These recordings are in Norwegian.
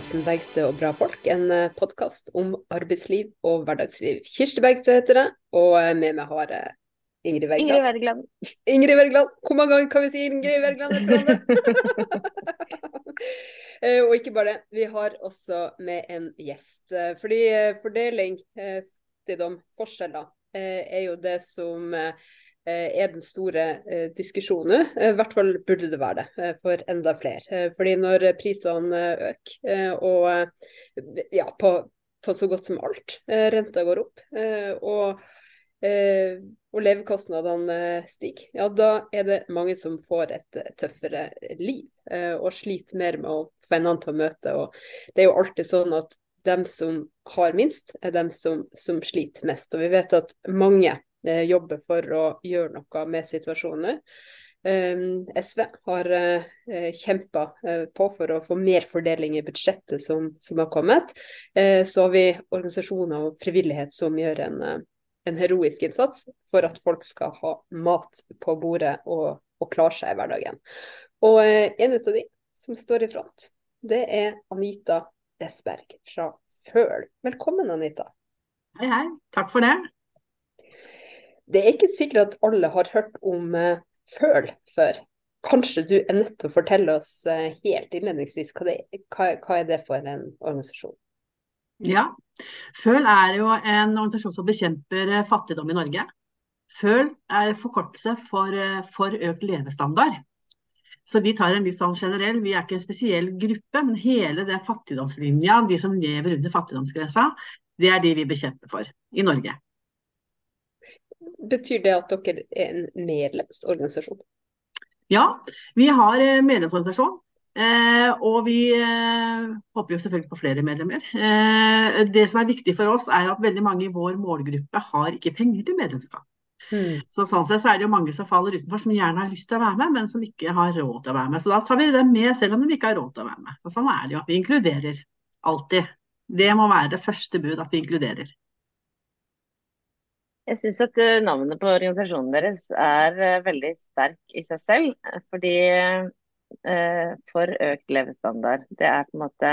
podkasten 'Bergstø og bra folk'. En eh, podkast om arbeidsliv og hverdagsliv. Kirsti Bergstø heter det, og eh, med meg har Ingrid Wergeland. Ingrid Wergeland. Ingrid Wergeland. Hvor mange ganger kan vi si Ingrid Wergeland etter hverandre? Eh, og ikke bare det, vi har også med en gjest. Fordi fordeling, fattigdom, forskjeller er jo det som er den store diskusjonen. I hvert fall burde det være det for enda flere. Fordi når prisene øker, og ja, på, på så godt som alt, renta går opp, og og levekostnadene stiger, ja da er det mange som får et tøffere liv og sliter mer med å få endene til å møte. Og det er jo alltid sånn at dem som har minst, er dem som, som sliter mest. Og vi vet at mange eh, jobber for å gjøre noe med situasjonen. Um, SV har uh, kjempa uh, på for å få mer fordeling i budsjettet som, som har kommet. Så har vi organisasjoner og frivillighet som gjør en, en heroisk innsats for at folk skal ha mat på bordet og, og klare seg i hverdagen. Og en av de som står i front, det er Anita Desberg fra Føl. Velkommen, Anita. Hei, hei. Takk for det. Det er ikke sikkert at alle har hørt om uh, Føl før. Kanskje du er nødt til å fortelle oss uh, helt innledningsvis hva, det, hva, hva, er det for en organisasjon? Ja, Føl er jo en organisasjon som bekjemper uh, fattigdom i Norge. Føl er forkortelse for, for økt levestandard. Så vi tar en litt sånn generell, vi er ikke en spesiell gruppe, men hele den fattigdomslinja, de som lever under fattigdomsgrensa, det er de vi bekjemper for i Norge. Betyr det at dere er en medlemsorganisasjon? Ja, vi har medlemsorganisasjon. Eh, og vi eh, håper jo selvfølgelig på flere medlemmer. Eh, det som er viktig for oss, er at veldig mange i vår målgruppe har ikke penger til medlemskap. Mm. Så sånn sett så er det jo mange som faller utenfor, som gjerne har lyst til å være med, men som ikke har råd til å være med. Så da tar vi dem med selv om de ikke har råd til å være med. Så sånn er det jo. Vi inkluderer alltid. Det må være det første bud, at vi inkluderer. Jeg syns at eh, navnet på organisasjonen deres er uh, veldig sterk i seg selv. Fordi eh, for økt levestandard, det er på en måte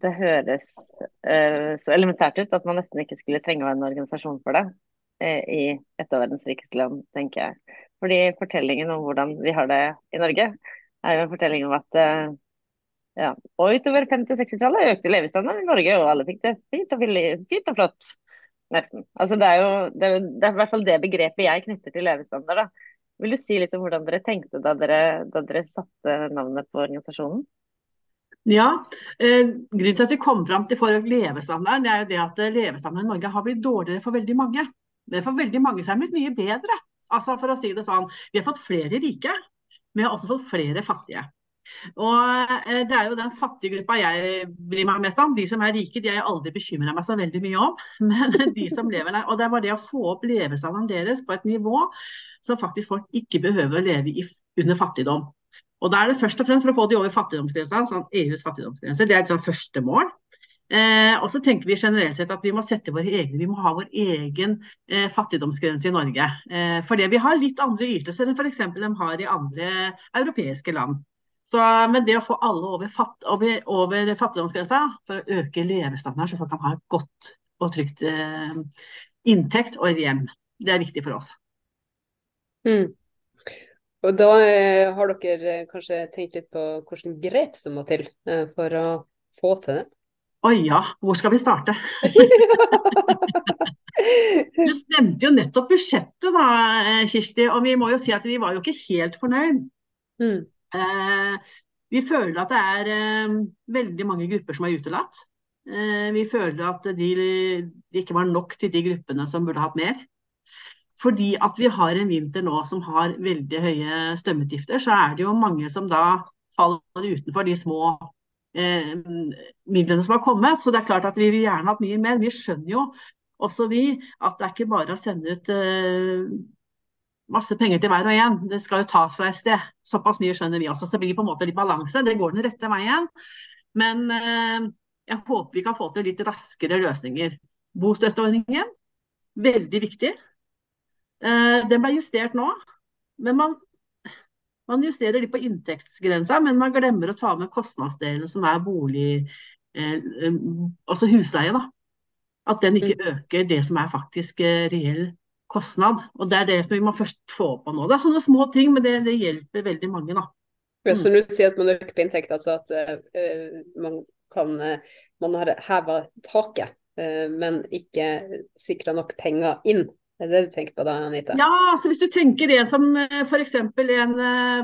Det høres eh, så elementært ut at man nesten ikke skulle trenge å være en organisasjon for det i et av verdens rikeste land, tenker jeg. Fordi fortellingen om hvordan vi har det i Norge, er jo en fortelling om at ja, og utover 50-60-tallet økte levestandarden i Norge, og alle fikk det fint og, fint og flott. Nesten. Altså det, er jo, det, er det er i hvert fall det begrepet jeg knytter til levestandard. Da. Vil du si litt om hvordan dere tenkte da dere, da dere satte navnet på organisasjonen? Ja, eh, Grunnen til at vi kom fram til forhold levestandard, det er jo det at levestandarden i Norge har blitt dårligere for veldig mange. Men for veldig mange så er blitt mye bedre. Altså for å si det sånn, Vi har fått flere rike, men vi har også fått flere fattige. Og eh, Det er jo den fattige gruppa jeg bryr meg mest om. De som er rike, de har jeg aldri bekymra meg så veldig mye om. Men de som lever der, og det var det å få opp levestandarden deres på et nivå som faktisk folk ikke behøver å leve i under fattigdom. Og Da er det først og fremst for å få de over fattigdomsgrensa, sånn EUs fattigdomsgrense. Det er sånn første mål. Eh, og så tenker vi generelt sett at vi må sette våre egne, vi må ha vår egen eh, fattigdomsgrense i Norge. Eh, fordi vi har litt andre ytelser enn f.eks. de har i andre europeiske land. Så, men det å få alle over, fatt, over, over fattigdomsgrensa for å øke levestandarden, så folk kan ha et godt og trygt eh, inntekt og et hjem, det er viktig for oss. Mm. Og da eh, har dere eh, kanskje tenkt litt på hvilke grep som må til eh, for å få til det? Å ja, hvor skal vi starte? du nevnte jo nettopp budsjettet da, eh, Kirsti, og vi må jo si at vi var jo ikke helt fornøyd. Mm. Eh, vi føler at det er eh, veldig mange grupper som er utelatt. Eh, vi føler at de, de ikke var nok til de gruppene som burde hatt mer. Fordi at vi har en vinter nå som har veldig høye strømutgifter, så er det jo mange som da faller utenfor de små eh, midlene som har kommet. Så det er klart at vi vil gjerne hatt mye mer. Vi skjønner jo også vi at det er ikke bare å sende ut eh, masse penger til hver og en. Det skal jo tas fra et sted. Såpass mye skjønner vi også. Så det blir på en måte litt balanse. Det går den rette veien. Men eh, jeg håper vi kan få til litt raskere løsninger. Bostøtteordningen, veldig viktig. Eh, den ble justert nå. Men man, Man justerer litt på inntektsgrensa, men man glemmer å ta med kostnadsdelen som er bolig, eh, eh, altså husleie. da. At den ikke øker det som er faktisk reell kostnad. Og Det er det som vi må først få på nå. Det er sånne små ting, men det, det hjelper veldig mange. da. Ja, så du sier at man øker på inntekt, altså at uh, man kan uh, man har heva taket, uh, men ikke sikra nok penger inn. Er det det du tenker på da, Anita? Ja, altså hvis du tenker det som f.eks. en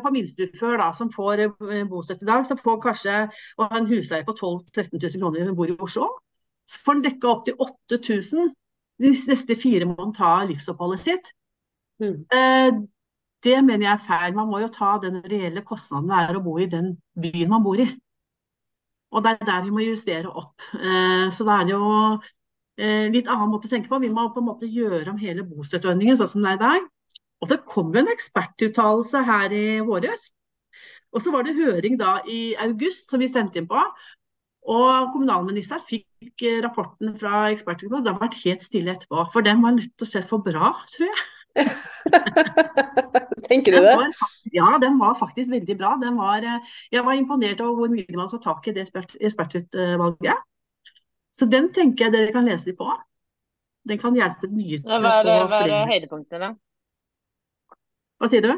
på minstefør da, som får bostøtte i dag, så får kanskje å ha en husleie på 12 000-13 000 kroner hun bor i Oslo. Så får han dekka opp til 8000 de neste fire månedene ta livsoppholdet sitt. Mm. Eh, det mener jeg er feil. Man må jo ta den reelle kostnaden det er å bo i den byen man bor i. Og det er der vi må justere opp. Eh, så det er jo eh, litt annen måte å tenke på. Vi må på en måte gjøre om hele bostøtteordningen sånn som det er i dag. Og det kom jo en ekspertuttalelse her i våres. Og så var det høring da i august som vi sendte inn på. Og kommunalministeren fikk eh, rapporten fra ekspertgruppa. Det har vært helt stille etterpå. For den var rett og slett for bra, tror jeg. Tenker du det? Var, ja, den var faktisk veldig bra. Var, eh, jeg var imponert over hvor mye man tar tak i det ekspertutvalget. Så den tenker jeg dere kan lese litt på. Den kan hjelpe mye til hva er, å få flere. Hva er høydepunktene, da? Hva sier du?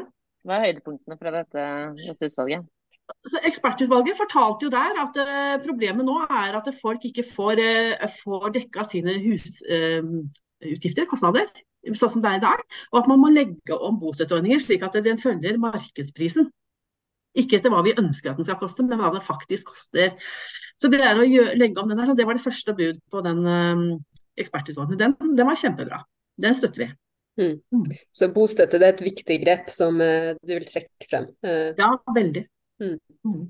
Hva er høydepunktene fra dette, dette utvalget? Så Ekspertutvalget fortalte jo der at uh, problemet nå er at folk ikke får, uh, får dekka sine husutgifter, uh, kostnader, sånn som det er i dag. Og at man må legge om bostøtteordninger slik at den følger markedsprisen. Ikke etter hva vi ønsker at den skal koste, men hva den faktisk koster. Så det er å gjøre, legge om den der, det var det første bud på den ekspertutvalget. Den, den, var kjempebra. Den støtter vi. Mm. Mm. Så bostøtte det er et viktig grep som du vil trekke frem? Ja, veldig. Mm. mm.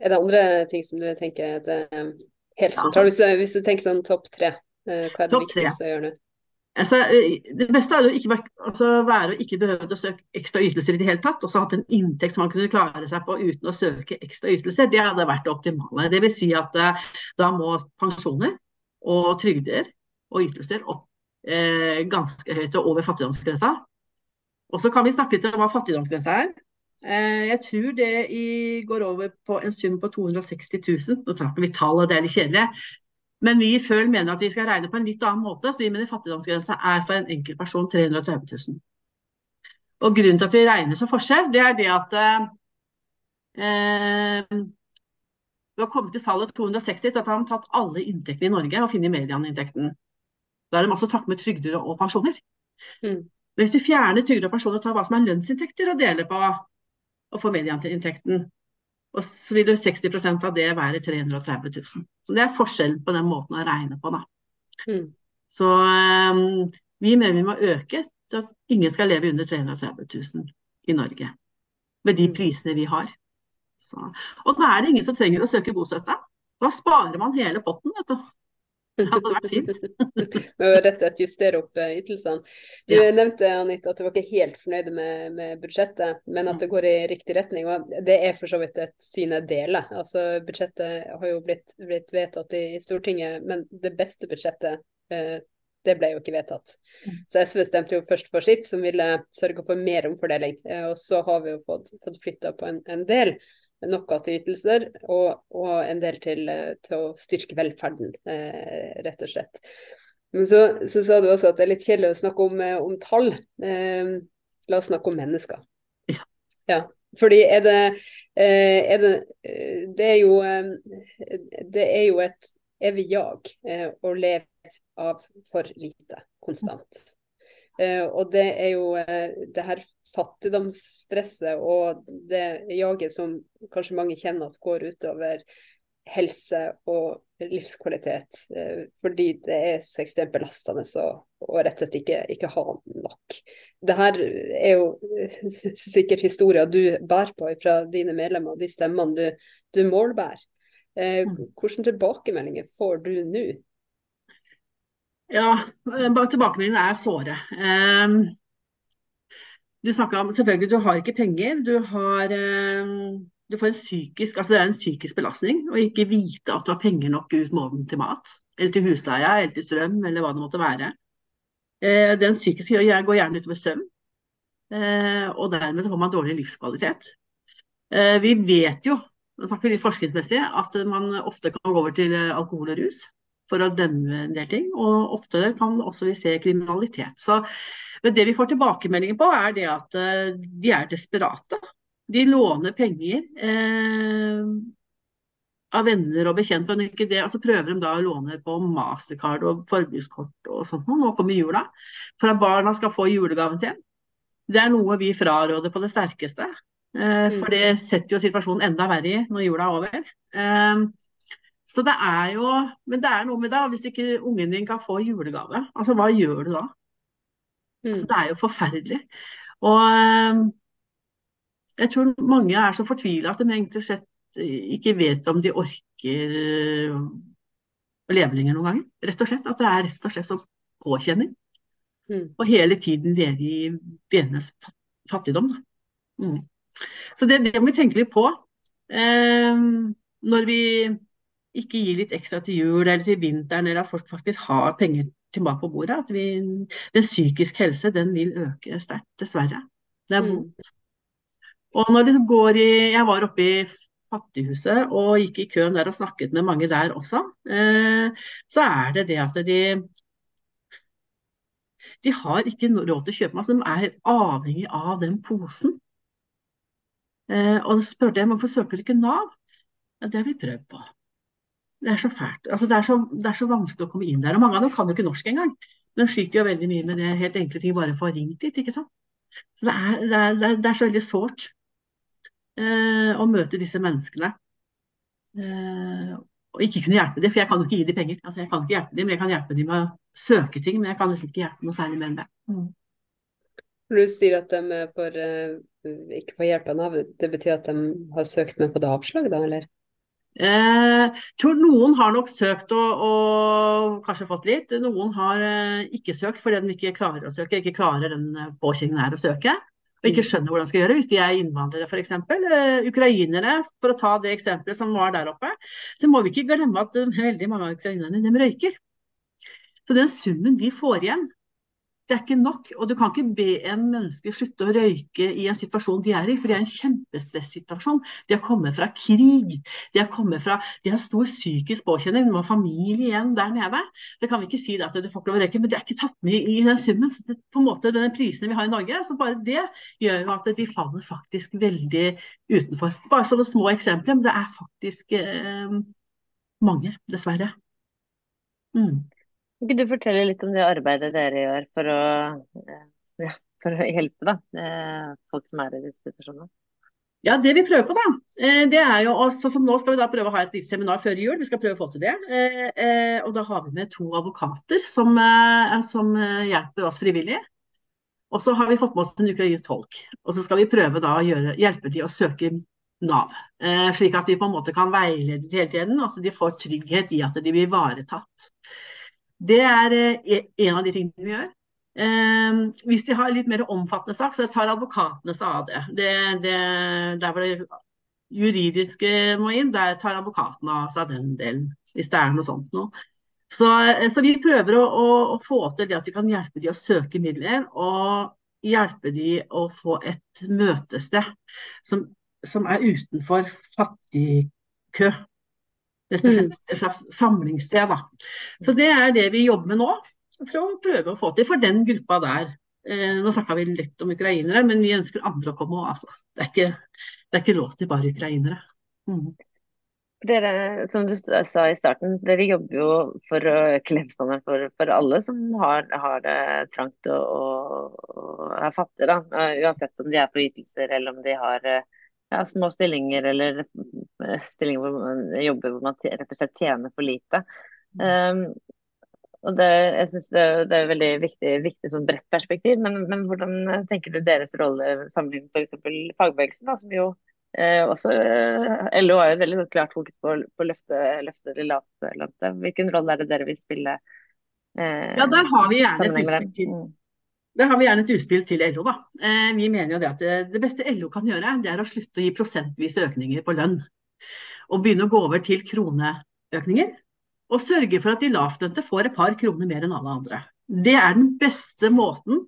Er det andre ting som du tenker er eh, helt sentralt? Hvis, hvis, du tenker sånn topp tre, eh, hva er det viktigste å gjøre nå? Altså, eh, det beste er å ikke altså, være å ikke behøve å søke ekstra ytelser i det hele tatt. Og så hatt en inntekt som man kunne klare seg på uten å søke ekstra ytelser. Det hadde vært det optimale. Det vil si at da må pensjoner og trygder og ytelser opp eh, ganske høyt og over fattigdomsgrensa. Og så kan vi snakke litt om hva fattigdomsgrensa er. Eh, jeg tror det går over på en sum på 260 000. Nå snakker vi tall, og det er litt kjedelig. Men vi i Føl mener at vi skal regne på en litt annen måte. Så vi mener fattigdomsgrensa er for en enkelt person 330 000. Og grunnen til at vi regner som forskjell, det er det at eh, du har kommet til tallet 260, så har de tatt alle inntektene i Norge og funnet medianinntekten. Da har de også tatt med trygder og pensjoner. Mm. Hvis du fjerner trygder og pensjoner og tar hva som er lønnsinntekter og deler på og få medieinntekten. Og så vil jo 60% av det være 330 000. Så det er forskjellen på den måten å regne på, da. Mm. Så um, vi mener vi må øke så at ingen skal leve under 330 000 i Norge. Med de mm. prisene vi har. Så. Og da er det ingen som trenger å søke bostøtte. Da sparer man hele potten, vet du. Det hadde vært fint. Rett og slett justere opp eh, ytelsene. Du ja. nevnte Anita, at du var ikke helt fornøyd med, med, budsjettet, men at det går i riktig retning. og Det er for så vidt et syn jeg deler. Altså, budsjettet har jo blitt, blitt vedtatt i, i, Stortinget, men det beste budsjettet eh, det ble jo ikke vedtatt. Mm. Så SV stemte jo først for sitt, som ville sørge for mer omfordeling. Eh, og så har vi jo fått, fått flytta på en, en del noe til ytelser og, og en del til, til, å styrke velferden, eh, rett og slett. Men så, så, sa du også at det er litt kjedelig å snakke om, eh, om tall. Eh, la oss snakke om mennesker. Ja. ja. Fordi er det, eh, er det Det er jo Det er jo et evig jag å leve av for lite konstant. Og det er jo det her fattigdomsstresset og det jaget som kanskje mange kjenner at går utover helse og livskvalitet, eh, fordi det er så ekstremt belastende å, og rett og slett ikke, ikke, ha nok. Det her er jo sikkert historier du bærer på fra dine medlemmer, de stemmene du, du målbærer. Eh, mm. hvilke tilbakemeldinger får du nå? Ja, eh, tilbakemeldingene er såre. Um, du snakka om selvfølgelig, du har ikke penger. Du, har, eh, du får en psykisk, altså det er en psykisk belastning å ikke vite at du har penger nok ut måneden til mat. Eller til husleie, eller til strøm, eller hva det måtte være. Eh, den psykiske går gjerne utover søvn. eh, og dermed så får man dårlig livskvalitet. Vi vet jo, nå snakker litt forskningsmessig, at man ofte kan gå over til alkohol og rus for å dømme en del ting. Og ofte kan også vi se kriminalitet. Så det vi får tilbakemeldinger på, er det at de er desperate. De låner penger eh, av venner og bekjente, og ikke det, og så prøver de da å låne på mastercard og forbrukskort og sånt. Nå kommer jula. For at barna skal få julegaven sin. Det er noe vi fraråder på det sterkeste. Eh, for det setter jo situasjonen enda verre i når jula er over. Eh, så det er jo Men det er noe med det, hvis ikke ungen din kan få julegave, altså hva gjør du da? Mm. Altså, det er jo forferdelig. Og eh, jeg tror mange er så fortvila at de egentlig sett ikke vet om de orker å leve lenger noen ganger. Rett og slett. At det er rett og slett som påkjenning. Mm. Og hele tiden leve i benes fattigdom. Mm. Så det, det, må vi tenke litt på. Eh, når vi ikke gir litt ekstra til jul eller til vinteren, eller at folk faktisk har penger til mat på bordet. At vi, den psykiske helse den vil øke sterkt, dessverre. Det er mm. vondt. Og når det går i Jeg var oppe i Fattighuset og gikk i køen der og snakket med mange der også. Eh, så er det det at de de har ikke råd til å kjøpe mat, de er avhengig av den posen. Eh, og da spurte jeg hvorfor søker de ikke Nav. Ja, det har vi prøvd på. Det er så fælt. Altså, det, er så, det, er så, vanskelig å komme inn der. Og mange av dem kan jo ikke norsk engang. De sliter jo veldig mye med det helt enkle ting, bare for å få ringt dit. ikke sant? Så det er, det er, det er så veldig sårt eh, å møte disse menneskene. Eh, og ikke kunne hjelpe dem, for jeg kan jo ikke gi dem penger. Altså, jeg kan ikke hjelpe dem, men jeg kan hjelpe dem med å søke ting, men jeg kan liksom ikke hjelpe noe særlig enn det. Mm. Du sier at de får, uh, ikke får hjelp av Nav, det betyr at de har søkt, men fått avslag, da, eller? Eh, tror Noen har nok søkt og, og kanskje fått litt. Noen har eh, ikke søkt fordi de ikke klarer å søke, ikke klarer den eh, påkjenningen her å søke og ikke skjønner hvordan de skal gjøre, hvis de er innvandrere f.eks. Eh, ukrainere, for å ta det eksempelet som var der oppe. Så må vi ikke glemme at veldig mange av ukrainerne de røyker. Så den summen de får igjen, det er ikke nok. Og du kan ikke be en menneske slutte å røyke i en situasjon de er i, for det er en kjempestressituasjon. De har kommet fra krig. De har, fra, de har stor psykisk påkjenning. De har familie igjen der nede. Det kan vi ikke si at du får ikke lov å røyke, men det er ikke tatt med i den summen. Så det, på en måte Den prisen vi har i Norge, så bare det gjør jo at de faller faktisk veldig utenfor. Bare sånne små eksempler, men det er faktisk eh, mange, dessverre. Mm. Kan ikke du fortelle litt om det arbeidet dere gjør for å, eh, ja, for å hjelpe da, eh, folk som er i disse situasjonene? Ja, Det vi prøver på, da, eh, det er jo også, som Nå skal vi da prøve å ha et lite seminar før jul. Vi skal prøve å få til det. Og Da har vi med to advokater som, som hjelper oss frivillige. Og så har vi fått med oss en ukrainsk tolk. Og så skal vi prøve da å gjøre, hjelpe de å søke Nav. Slik at de på en måte kan veilede hele tiden, og at de får trygghet i at de blir ivaretatt. Det er eh, en av de tingene vi gjør. Eh, hvis de har litt mer omfattende sak, så tar advokatene seg av det. det, det der hvor det juridiske må inn, der tar advokatene av seg den delen. Hvis det er noe sånt noe. Så, eh, så vi prøver å, å, å, få til det at vi kan hjelpe de å søke midler, og hjelpe de å få et møtested som, som er utenfor fattigkø. Rett og slett et slags samlingssted. Da. Så det er det vi jobber med nå, for å prøve å få til for den gruppa der. Eh, nå snakka vi litt om ukrainere, men vi ønsker andre å komme òg. Altså. Det, er ikke, det lov til bare ukrainere. Mm. Dere, som du sa i starten, dere jobber jo for å øke levestandarden for, for, alle som har, har det trangt og, og, og er fattige. Da. Uh, uansett om de er på ytelser eller om de har uh, ja, små stillinger eller eh, stillinger hvor man jobber hvor man rett og slett tjener for lite. Um, og det, jeg synes det, det er veldig viktig, viktig sånn bredt perspektiv. Men, men, hvordan tenker du deres rolle sammenlignet med f.eks. fagbevegelsen, da, som jo eh, også eh, LO har jo veldig klart fokus på, på løfte, løfte de lavtlønte. Hvilken rolle er det dere vil spille? Eh, ja, der har vi gjerne et perspektiv. Da har vi gjerne et utspill til LO. da. Eh, vi mener jo det at det, det beste LO kan gjøre, det er å slutte å gi prosentvise økninger på lønn. Og begynne å gå over til kroneøkninger. Og sørge for at de lavtlønte får et par kroner mer enn alle andre. Det er den beste måten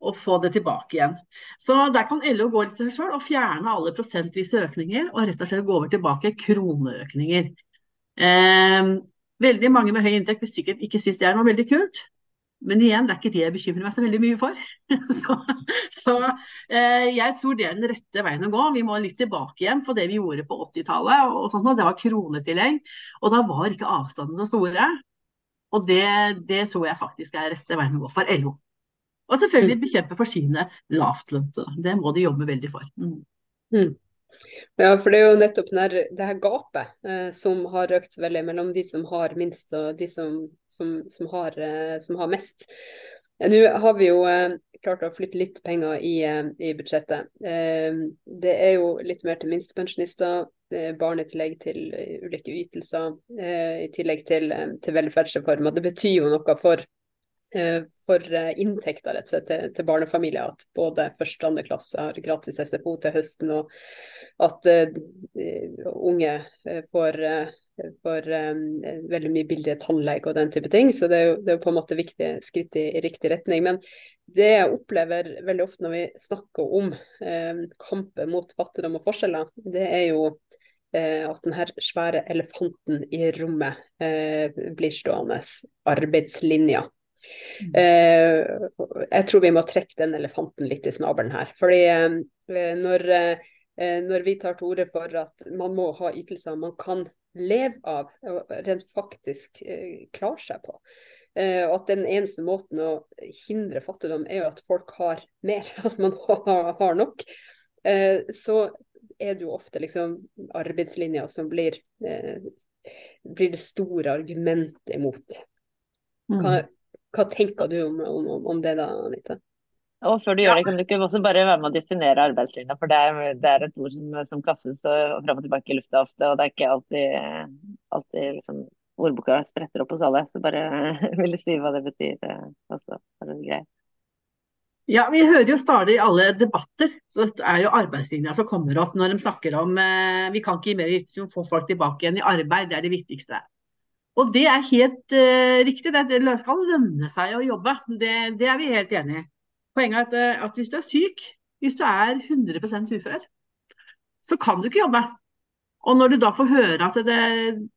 å få det tilbake igjen. Så der kan LO gå litt til seg sjøl og fjerne alle prosentvise økninger, og rett og slett gå over tilbake kroneøkninger. Eh, veldig mange med høy inntekt vil sikkert ikke synes det er noe veldig kult. Men igjen, det er ikke det jeg bekymrer meg så veldig mye for. så, så eh, jeg tror det er den rette veien å gå. Vi må litt tilbake igjen for det vi gjorde på 80-tallet. og sånt, Det var kronetillegg, og da var ikke avstanden så store. Og det, det tror jeg faktisk er rette veien å gå for LO. Og selvfølgelig mm. bekjempe for sine lavtlønte. Det må de jobbe veldig for. Mm. Mm. Ja, for det er jo nettopp der, det her gapet eh, som har økt veldig mellom de som har minst og de som, som, som, har, eh, som har, mest. Nå har vi jo eh, klart å flytte litt penger i, eh, i budsjettet. Eh, det er jo litt mer til minstepensjonister, barnetillegg til ulike ytelser, i tillegg til, til velferdsreformer. Det betyr jo noe for Eh, for eh, inntekter rett og slett til, til barnefamilier. At både første og andre klasse har gratis SFO til høsten, og at uh, unge får, får um, veldig mye billigere tannlege og den type ting. Så det er jo, det er på en måte viktige skritt i, i, riktig retning. Men det jeg opplever veldig ofte når vi snakker om um, kampen mot fattigdom og forskjeller, det er jo at denne svære elefanten i rommet blir stående, arbeidslinja. Mm. Eh, jeg tror vi må trekke den elefanten litt i snabelen her. Fordi eh, når, eh, når, vi tar til orde for at man må ha ytelser man kan leve av, og rent faktisk klarer klare seg på, og at den eneste måten å hindre fattigdom er jo at folk har mer, at man har, nok, så er det jo ofte liksom arbeidslinja som blir, blir det store argumentet imot. Kan, mm. Hva tenker du om, om, om det da, Anita? Og før du gjør det, kan du ikke også bare være med å definere arbeidslinja? For det er, det er et ord som, som kastes og fram og tilbake i lufta ofte, og det er ikke alltid, alltid liksom, ordboka spretter opp hos alle. Så bare vil du si hva det betyr eh, også? Er det greit? Ja, Vi hører jo stadig i alle debatter så det er jo arbeidslinja som kommer opp når de snakker om eh, vi kan ikke gi mer ytelse, få folk tilbake igjen i arbeid. Det er det viktigste. Og det er helt uh, riktig. Det skal lønne seg å jobbe. Det, det er vi helt enig i. Poenget er at, eh, at, hvis du er syk, hvis du er 100% ufør, så kan du ikke jobbe. Og når du da får høre at det,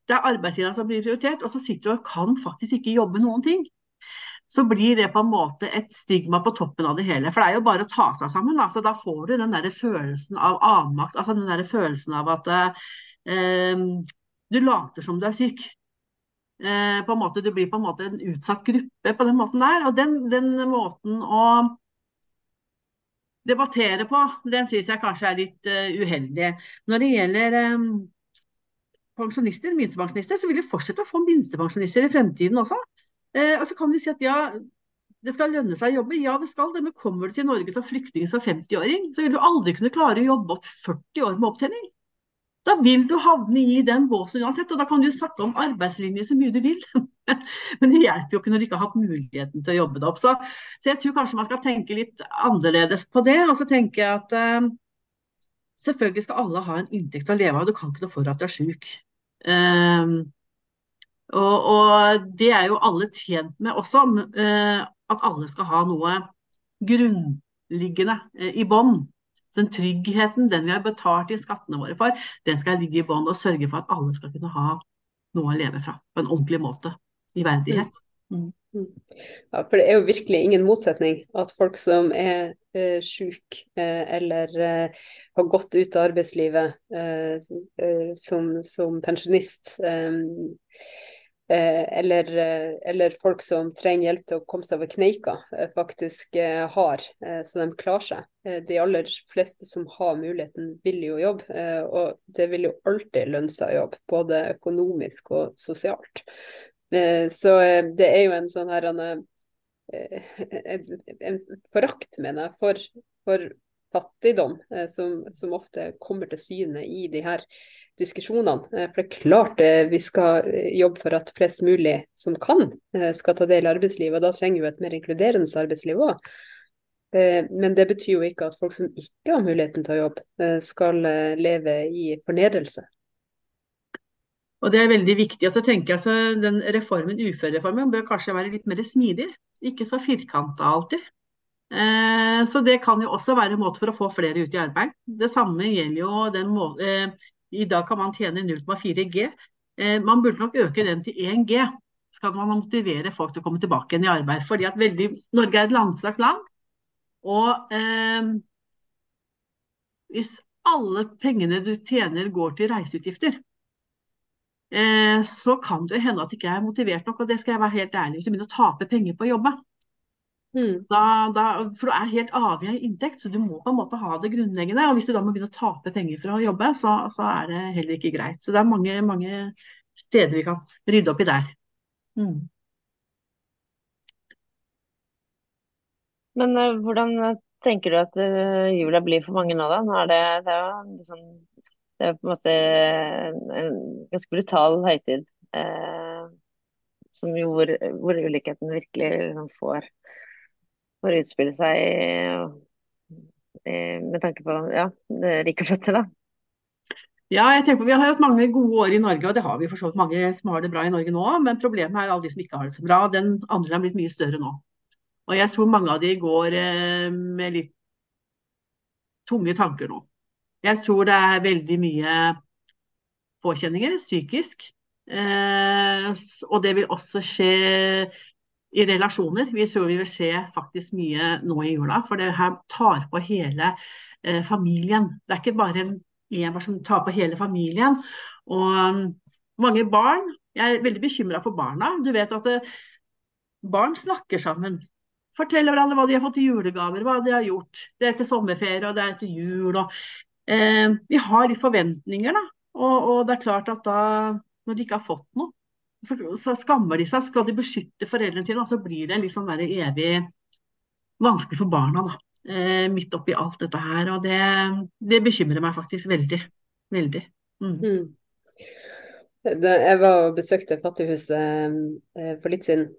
det er arbeidsgiveren som blir prioritert, og så sitter du og kan faktisk ikke jobbe noen ting, så blir det på en måte et stigma på toppen av det hele. For det er jo bare å ta seg sammen. Da, da får du den der følelsen av avmakt. Altså den der følelsen av at eh, du later som du er syk. Eh, på en måte, du blir på en måte en utsatt gruppe på den måten der. Og den, den måten å debattere på, den syns jeg kanskje er litt uh, uheldig. Når det gjelder um, pensjonister, minstepensjonister, så vil vi fortsette å få minstepensjonister i fremtiden også. Uh, og så kan vi si at ja, det skal lønne seg å jobbe. Ja, det skal det. Men kommer du til Norge som flyktning som 50-åring, så vil du aldri kunne klare å jobbe opp 40 år med opptjening. Da vil du havne i den båsen uansett, og da kan du snakke om arbeidslinje så mye du vil. Men det hjelper jo ikke når du ikke har hatt muligheten til å jobbe det opp. Så, så jeg tror kanskje man skal tenke litt annerledes på det. Og så tenker jeg at eh, selvfølgelig skal alle ha en inntekt å leve av. Du kan ikke noe for at du er syk. Uh, og, og, det er jo alle tjent med også, uh, at alle skal ha noe grunnliggende i bånn. Den tryggheten, den vi har betalt i skattene våre for, den skal ligge i bånn og sørge for at alle skal kunne ha noe å leve fra på en ordentlig måte. I verdighet. Mm. mm. Ja, for det er jo virkelig ingen motsetning at folk som er eh, syke eh, eller eh, har gått ut av arbeidslivet eh, eh som, som pensjonist, Eh, eller, eh, eller, folk som trenger hjelp til å komme seg over kneika, eh, faktisk har, så de klarer seg. De aller fleste som har muligheten, vil jo jobbe, og det vil jo alltid lønne seg å jobbe, både økonomisk og sosialt. Så det er jo en sånn her en, en forakt, mener jeg, for, for fattigdom, som, som, ofte kommer til syne i de her diskusjonene. Eh, for det er klart eh, vi skal eh, jobbe for at flest mulig som kan, skal ta del i arbeidslivet. og Da trenger vi et mer inkluderende arbeidsliv òg. Men det betyr jo ikke at folk som ikke har muligheten til å jobbe, skal leve i fornedrelse. Og Det er veldig viktig. Og så tenker jeg altså, den reformen, Uførereformen bør kanskje være litt mer smidig. Ikke så firkanta alltid. Eh, så det kan jo også være en måte for å få flere ut i arbeid. Det samme gjelder jo den måten eh, I dag kan man tjene 0,4 G. Eh, man burde nok øke den til 1 G. Skal man motivere folk til å komme tilbake igjen i arbeid. Fordi at veldig, Norge er et langstrakt land. Og hvis alle pengene du tjener går til reiseutgifter, så kan det hende at du ikke er motivert nok. Og det skal jeg være helt ærlig hvis du begynner å tape penger på å jobbe. Mm. Da, da, for du er helt avhengig av inntekt, så du må på en måte ha det grunnleggende. Og hvis du da må begynne å tape penger for å jobbe, så, så er det heller ikke greit. Så det er mange, mange steder vi kan rydde opp i der. Mm. Men uh, hvordan tenker du at uh, jula blir for mange nå, da? Nå er det, det, er liksom, det er på en måte en ganske brutal høytid. Uh, som jo hvor, hvor ulikheten virkelig liksom, får får utspille seg med tanke på ja, rike og fødte, da. Ja, jeg tenker på, Vi har hatt mange gode år i Norge, og det har vi for så vidt mange som har det bra i Norge nå. Men problemet er alle de som ikke har det så bra. Den andre har blitt mye større nå. Og jeg tror mange av de går eh, med litt tunge tanker nå. Jeg tror det er veldig mye påkjenninger psykisk. Eh, og det vil også skje i relasjoner. Vi tror vi vil se faktisk mye nå i jula, for det her tar på hele eh, familien. Det er ikke bare en en som tar på hele familien. Og um, mange barn Jeg er veldig bekymra for barna. Du vet at eh, barn snakker sammen. Forteller hverandre hva de har fått i julegaver, hva de har gjort. Det er etter sommerferie, og det er etter jul. Og, eh, vi har litt forventninger, da. Og, og det er klart at da, når de ikke har fått noe, så, så, skammer de seg. Skal de beskytte foreldrene sine, og så blir det liksom sånn evig vanskelig for barna. da, eh, Midt oppi alt dette her. Og det, det bekymrer meg faktisk veldig. Veldig. Mm. Mm. Jeg var og besøkte Fattighuset eh, for litt siden.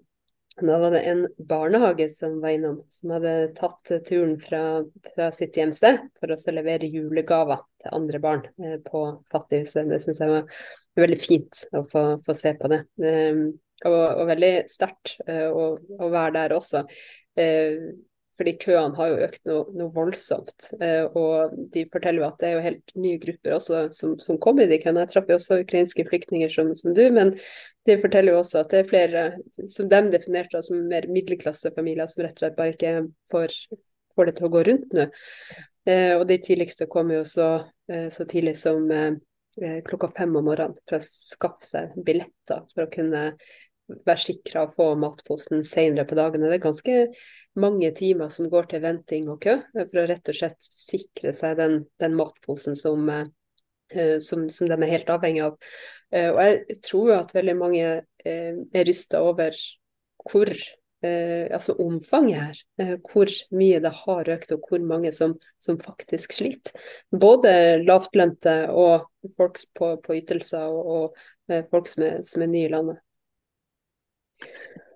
Da var det en barnehage som var innom, som hadde tatt turen fra, fra sitt hjemsted for å levere julegaver til andre barn eh, på Fattighuset. Det syns jeg var veldig fint å få, få se på det. Um, og, og, veldig sterkt uh, å, være der også. Uh, fordi køene har jo økt noe, noe voldsomt. Uh, og de forteller jo at det er jo helt nye grupper også som, som kommer i de køene. Jeg traff jo også ukrainske flyktninger som, som, du, men de forteller jo også at det er flere som de definerte som mer middelklassefamilier som rett og slett bare ikke får, får det til å gå rundt nå. og de tidligste kommer jo så, så tidlig som Eh, klokka fem om morgenen for å skaffe seg billetter for å kunne være sikra å få matposen senere på dagen. Det er ganske mange timer som går til venting og kø for å rett og slett sikre seg den, den matposen som, uh, som, som, de er helt avhengig av. Og jeg tror at veldig mange er rysta over hvor eh, altså omfanget her. Eh, hvor mye det har økt, og hvor mange som, som faktisk sliter. Både lavtlønte og folk på, på ytelser, og, og eh, folk som er, som er nye i landet.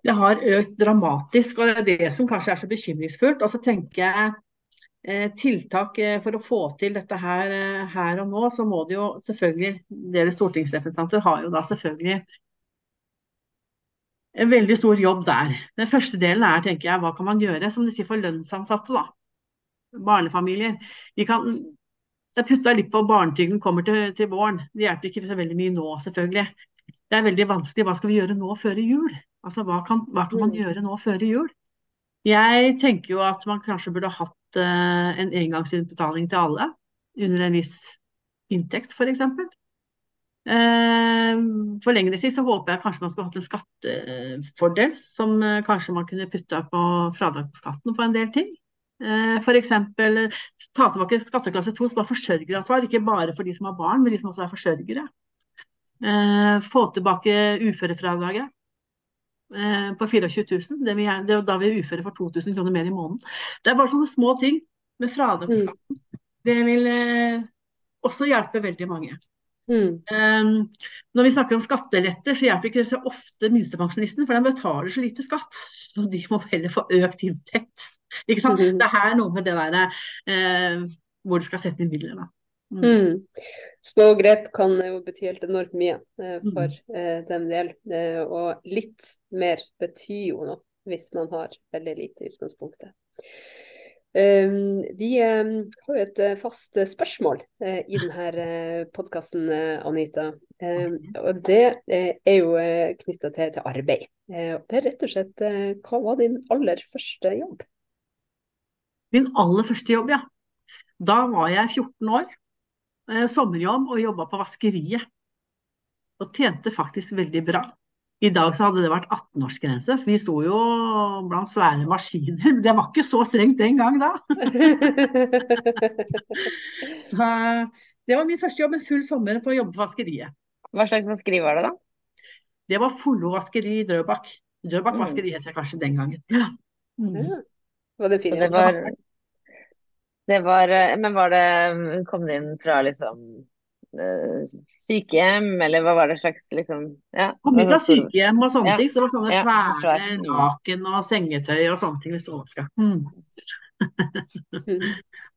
Det har økt dramatisk, og det er det som kanskje er så bekymringsfullt. Og så tenker jeg eh, tiltak eh, for å få til dette her, her og nå, så må det jo selvfølgelig Dere stortingsrepresentanter har jo da selvfølgelig en veldig stor jobb der. Den første delen er tenker jeg, hva kan man gjøre som du sier for lønnsansatte. da, Barnefamilier. Vi kan, jeg putta litt på barnetrygden kommer til, til, våren. Det hjelper ikke så veldig mye nå, selvfølgelig. Det er veldig vanskelig. Hva skal vi gjøre nå før jul? Altså, hva kan, hva kan man mm. gjøre nå før jul? Jeg tenker jo at man kanskje burde hatt uh, en engangsutbetaling til alle under en viss inntekt, f.eks. Eh, for lengre tid så håper jeg kanskje man skulle hatt en skattefordel som eh, kanskje man kunne putta på fradragsskatten på en del ting. Eh, F.eks. ta tilbake skatteklasse 2 som har forsørgeransvar, ikke bare for de som har barn, men de som også er forsørgere. Få tilbake uførefradraget på 24 000. Det er, det er da vi er uføre for 2000 kroner mer i måneden. Det er bare sånne små ting med fradragsskatten. Mm. Det vil også hjelpe veldig mange. Mm. Um, når vi snakker om skatteletter, så hjelper ikke det så ofte minstepensjonisten, for de betaler så lite skatt. Så de må heller få økt inntekt. Ikke sant? Mm. Det er noe med det der uh, hvor du skal sette inn midlene. Mm. Mm. Små grep kan jo bety helt enormt mye uh, for uh, dem det gjelder. og litt mer betyr jo noe hvis man har veldig lite i utgangspunktet. Um, vi um, har jo et uh, fast spørsmål uh, i denne podkasten, Anita. Um, og det er jo knytta til, til, arbeid. det er rett og slett Hva var din aller første jobb? Min aller første jobb, ja. Da var jeg 14 år. sommerjobb og jobba på vaskeriet. Og tjente faktisk veldig bra. I dag så hadde det vært 18-årsgrense, for vi sto jo blant svære maskiner. Det var ikke så strengt den gang da. så det var min første jobb, en full sommer på å jobbe på vaskeriet. Hva slags vaskeri var det, da? Det var Follo vaskeri i Drøbak. Drøbak mm. vaskeri het jeg kanskje den gangen. Ja. Mm. Var det fint? Det var, det var, eh, men var det Kom det inn fra liksom Eh, sykehjem, eller hva var det slags liksom ja, Kom ut av sykehjem og sånne ja. ting. Så det var sånne ja, svære naken og sengetøy og sånne ting mm.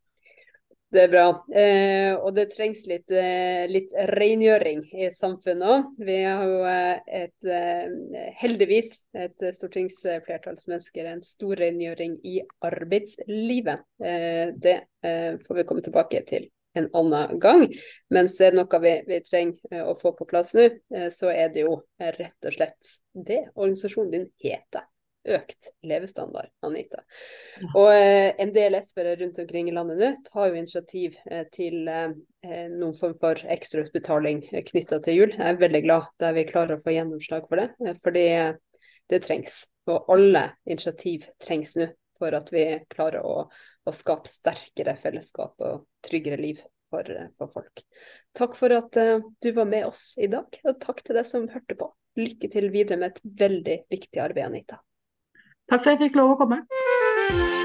Det er bra. Eh, og det trengs litt, eh, litt rengjøring i samfunnet òg. Vi har jo eh, et, eh, heldigvis et stortingsflertall som ønsker en stor rengjøring i arbeidslivet. Eh, det får vi komme tilbake til en annen gang. Mens er det noe vi, vi, trenger eh, å få på plass nå, eh, så er det jo rett og slett det organisasjonen din heter. Økt levestandard, Anita. Og eh, en del SV-ere rundt omkring i landet nå tar jo initiativ eh, til eh, noen form for ekstrautbetaling knytta til jul. Jeg er veldig glad der vi klarer å få gjennomslag for det, eh, fordi det trengs. Og alle initiativ trengs nå for at vi klarer å, å skape sterkere fellesskap og tryggere liv for, for folk. Takk for at uh, du var med oss i dag, og takk til deg som hørte på. Lykke til videre med et veldig viktig arbeid, Anita. Takk for at jeg fikk lov å komme.